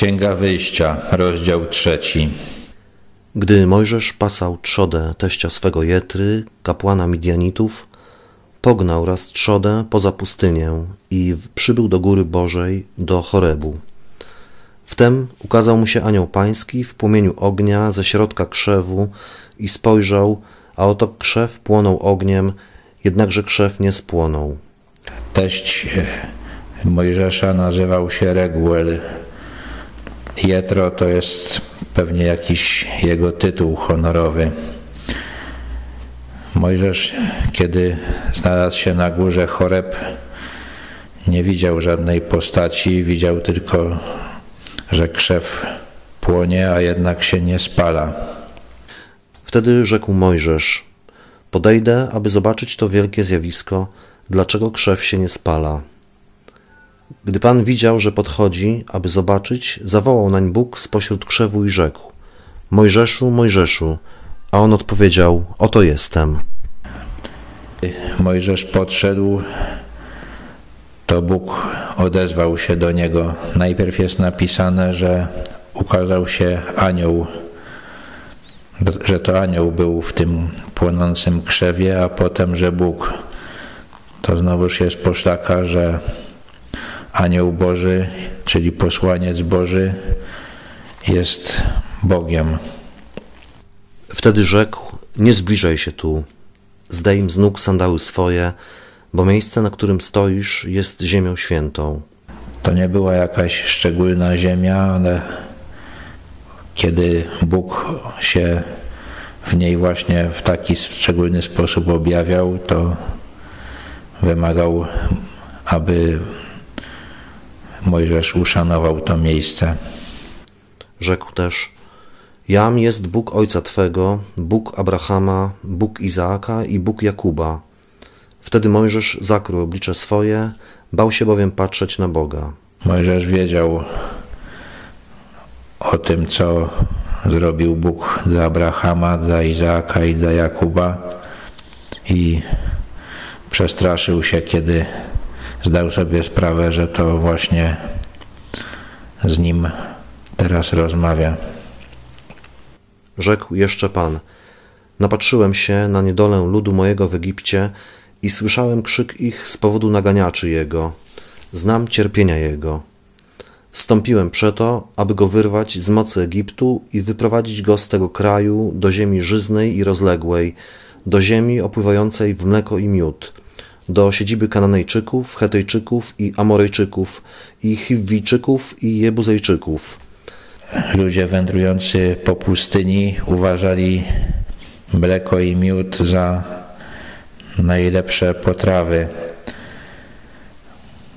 Księga Wyjścia, rozdział trzeci. Gdy Mojżesz pasał trzodę teścia swego Jetry, kapłana Midianitów, pognał raz trzodę poza pustynię i przybył do góry Bożej, do Chorebu. Wtem ukazał mu się anioł pański w płomieniu ognia ze środka krzewu i spojrzał, a oto krzew płonął ogniem, jednakże krzew nie spłonął. Teść Mojżesza nazywał się Reguel. Jetro to jest pewnie jakiś jego tytuł honorowy. Mojżesz, kiedy znalazł się na górze Choreb, nie widział żadnej postaci, widział tylko, że krzew płonie, a jednak się nie spala. Wtedy rzekł Mojżesz: Podejdę, aby zobaczyć to wielkie zjawisko, dlaczego krzew się nie spala. Gdy Pan widział, że podchodzi, aby zobaczyć, zawołał nań Bóg spośród krzewu i rzekł: Mojżeszu, Mojżeszu. A on odpowiedział: Oto jestem. Mojżesz podszedł, to Bóg odezwał się do niego. Najpierw jest napisane, że ukazał się anioł, że to anioł był w tym płonącym krzewie, a potem, że Bóg. To znowuż jest poszlaka, że anioł Boży, czyli posłaniec Boży, jest Bogiem. Wtedy rzekł: Nie zbliżaj się tu, zdejm z nóg sandały swoje, bo miejsce, na którym stoisz, jest ziemią świętą. To nie była jakaś szczególna ziemia, ale kiedy Bóg się w niej właśnie w taki szczególny sposób objawiał, to wymagał, aby Mojżesz uszanował to miejsce. Rzekł też: Jam jest Bóg ojca twego, Bóg Abrahama, Bóg Izaaka i Bóg Jakuba. Wtedy Mojżesz zakrył oblicze swoje, bał się bowiem patrzeć na Boga. Mojżesz wiedział o tym, co zrobił Bóg dla Abrahama, dla Izaaka i dla Jakuba i przestraszył się, kiedy zdał sobie sprawę, że to właśnie z nim teraz rozmawia. Rzekł jeszcze Pan: Napatrzyłem się na niedolę ludu mojego w Egipcie i słyszałem krzyk ich z powodu naganiaczy jego. Znam cierpienia jego. Stąpiłem przeto, aby go wyrwać z mocy Egiptu i wyprowadzić go z tego kraju do ziemi żyznej i rozległej, do ziemi opływającej w mleko i miód, do siedziby Kananejczyków, Hetejczyków i Amorejczyków, i Chiwijczyków i Jebuzejczyków. Ludzie wędrujący po pustyni uważali mleko i miód za najlepsze potrawy.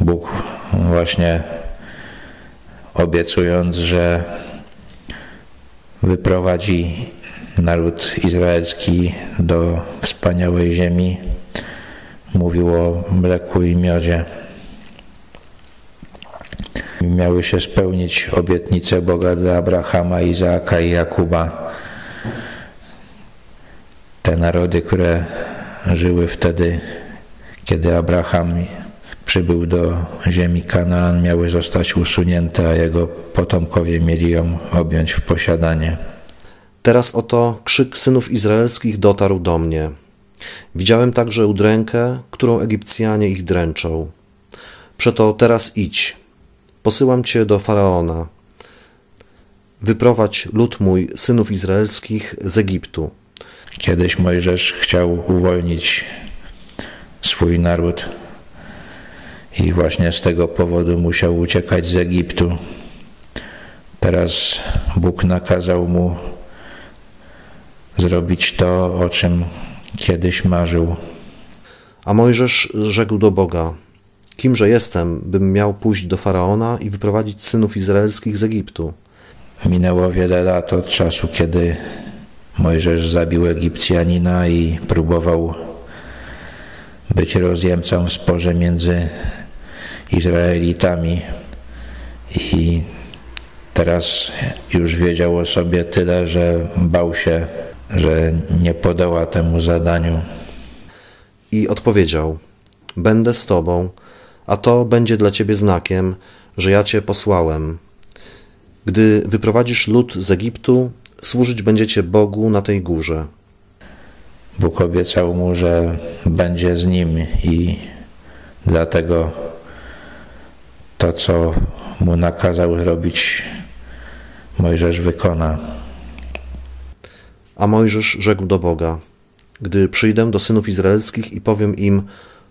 Bóg właśnie obiecując, że wyprowadzi naród izraelski do wspaniałej ziemi, mówił o mleku i miodzie. Miały się spełnić obietnice Boga dla Abrahama, Izaaka i Jakuba. Te narody, które żyły wtedy, kiedy Abraham przybył do ziemi Kanaan, miały zostać usunięte, a jego potomkowie mieli ją objąć w posiadanie. Teraz oto krzyk synów izraelskich dotarł do mnie. Widziałem także udrękę, którą Egipcjanie ich dręczą. Przeto teraz idź, posyłam cię do faraona. Wyprowadź lud mój, synów izraelskich, z Egiptu. Kiedyś Mojżesz chciał uwolnić swój naród i właśnie z tego powodu musiał uciekać z Egiptu. Teraz Bóg nakazał mu zrobić to, o czym kiedyś marzył. A Mojżesz rzekł do Boga: Kimże jestem, bym miał pójść do faraona i wyprowadzić synów izraelskich z Egiptu? Minęło wiele lat od czasu, kiedy Mojżesz zabił Egipcjanina i próbował być rozjemcą w sporze między Izraelitami. I teraz już wiedział o sobie tyle, że bał się, że nie podoła temu zadaniu. I odpowiedział: Będę z tobą, a to będzie dla ciebie znakiem, że ja cię posłałem. Gdy wyprowadzisz lud z Egiptu, służyć będziecie Bogu na tej górze. Bóg obiecał mu, że będzie z nim i dlatego to, co mu nakazał zrobić, Mojżesz wykona. A Mojżesz rzekł do Boga: Gdy przyjdę do synów izraelskich i powiem im: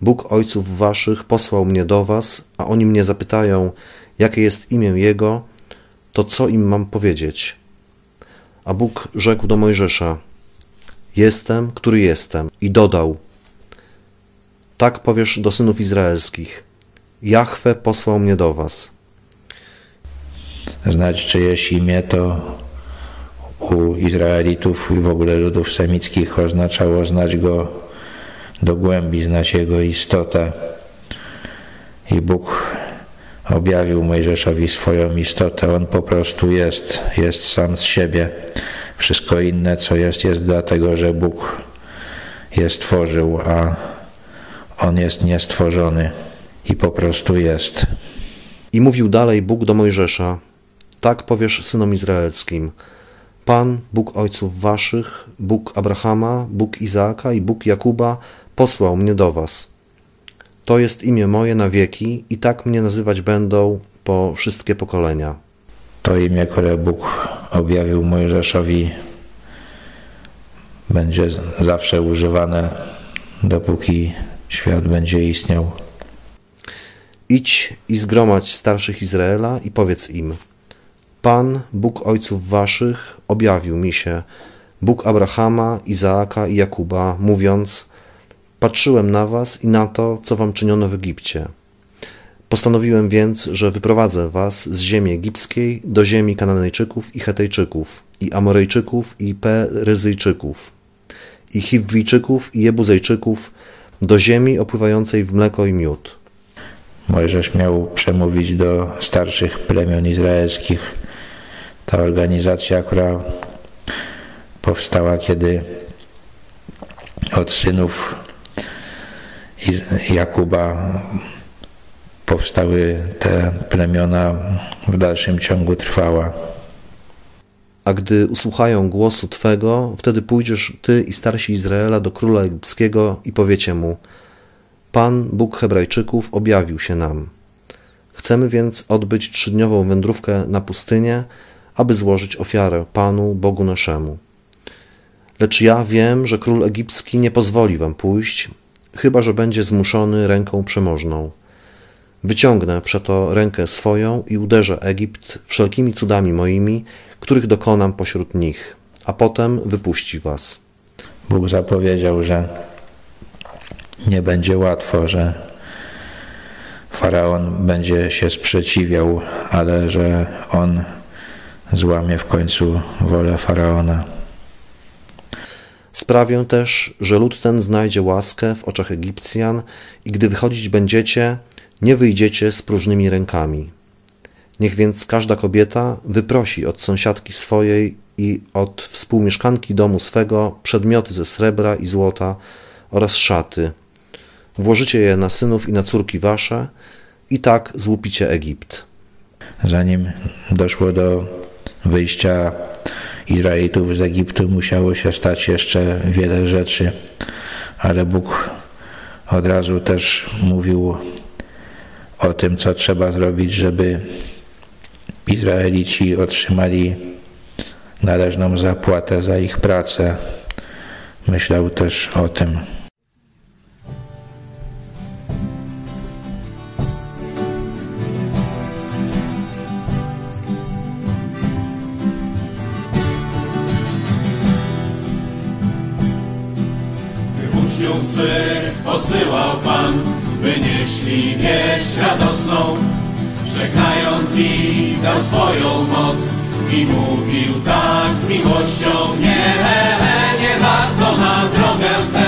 Bóg ojców waszych posłał mnie do was, a oni mnie zapytają, jakie jest imię Jego, to co im mam powiedzieć? A Bóg rzekł do Mojżesza: Jestem, który jestem. I dodał: Tak powiesz do synów izraelskich: Jahwe posłał mnie do was. Znać czyjeś imię to u Izraelitów i w ogóle ludów semickich oznaczało znać go do głębi, znać jego istotę. I Bóg objawił Mojżeszowi swoją istotę. On po prostu jest, jest sam z siebie. Wszystko inne, co jest, jest dlatego, że Bóg je stworzył, a On jest niestworzony i po prostu jest. I mówił dalej Bóg do Mojżesza: Tak powiesz synom izraelskim. Pan, Bóg ojców waszych, Bóg Abrahama, Bóg Izaaka i Bóg Jakuba posłał mnie do was. To jest imię moje na wieki i tak mnie nazywać będą po wszystkie pokolenia. To imię, które Bóg objawił Mojżeszowi, będzie zawsze używane, dopóki świat będzie istniał. Idź i zgromadź starszych Izraela i powiedz im: Pan, Bóg ojców waszych, objawił mi się, Bóg Abrahama, Izaaka i Jakuba, mówiąc: Patrzyłem na was i na to, co wam czyniono w Egipcie. Postanowiłem więc, że wyprowadzę was z ziemi egipskiej do ziemi Kananejczyków i Hetejczyków, i Amorejczyków i Peryzyjczyków, i Chiwijczyków i Jebuzejczyków, do ziemi opływającej w mleko i miód. Mojżesz miał przemówić do starszych plemion izraelskich. Ta organizacja, która powstała, kiedy od synów Jakuba powstały te plemiona, w dalszym ciągu trwała. A gdy usłuchają głosu Twego, wtedy pójdziesz Ty i starsi Izraela do króla egipskiego i powiecie mu: Pan, Bóg Hebrajczyków, objawił się nam. Chcemy więc odbyć trzydniową wędrówkę na pustynię, aby złożyć ofiarę Panu, Bogu naszemu. Lecz ja wiem, że król egipski nie pozwoli wam pójść, chyba że będzie zmuszony ręką przemożną. Wyciągnę przeto rękę swoją i uderzę Egipt wszelkimi cudami moimi, których dokonam pośród nich, a potem wypuści was. Bóg zapowiedział, że nie będzie łatwo, że faraon będzie się sprzeciwiał, ale że on złamie w końcu wolę faraona. Sprawię też, że lud ten znajdzie łaskę w oczach Egipcjan i gdy wychodzić będziecie, nie wyjdziecie z próżnymi rękami. Niech więc każda kobieta wyprosi od sąsiadki swojej i od współmieszkanki domu swego przedmioty ze srebra i złota oraz szaty. Włożycie je na synów i na córki wasze i tak złupicie Egipt. Zanim doszło do wyjścia Izraelitów z Egiptu, musiało się stać jeszcze wiele rzeczy, ale Bóg od razu też mówił o tym, co trzeba zrobić, żeby Izraelici otrzymali należną zapłatę za ich pracę. Myślał też o tym. Uczniów swych posyłał Pan, by nieśli wieść radosną, Żegnając ich dał swoją moc i mówił tak z miłością Nie, nie warto na drogę tę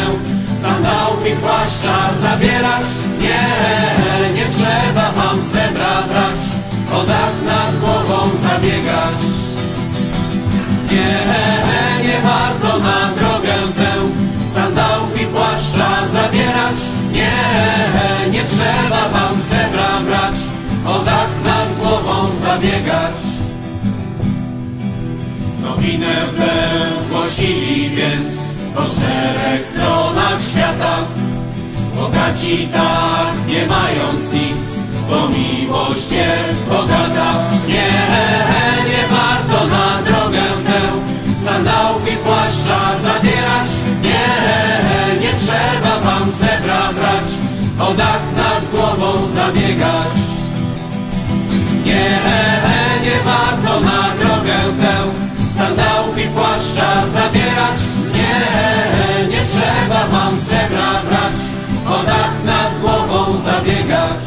sandałów i płaszcza zabierać Nie, trzeba wam srebra brać o dach nad głową zabiegać. nowinę tę głosili więc po czterech stronach świata. Bogaci tak, nie mając nic, bo miłość jest bogata. Nie, nie warto na drogę tę sandałów o dach nad głową zabiegać. Nie, nie warto na drogę tę sandałów i płaszcza zabierać. Nie, nie trzeba wam srebra brać, o dach nad głową zabiegać.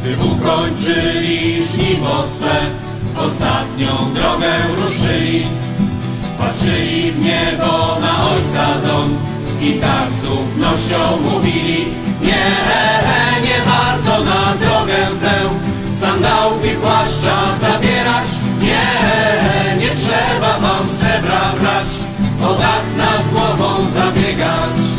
Gdy ukończyli żniwo swe, ostatnią drogę ruszyli. Patrzyli w niebo na Ojca dom i tak z ufnością mówili. Nie, nie warto na drogę tę Sandałów i płaszcza zabierać. Nie, nie trzeba wam srebra brać. O dach nad głową zabiegać.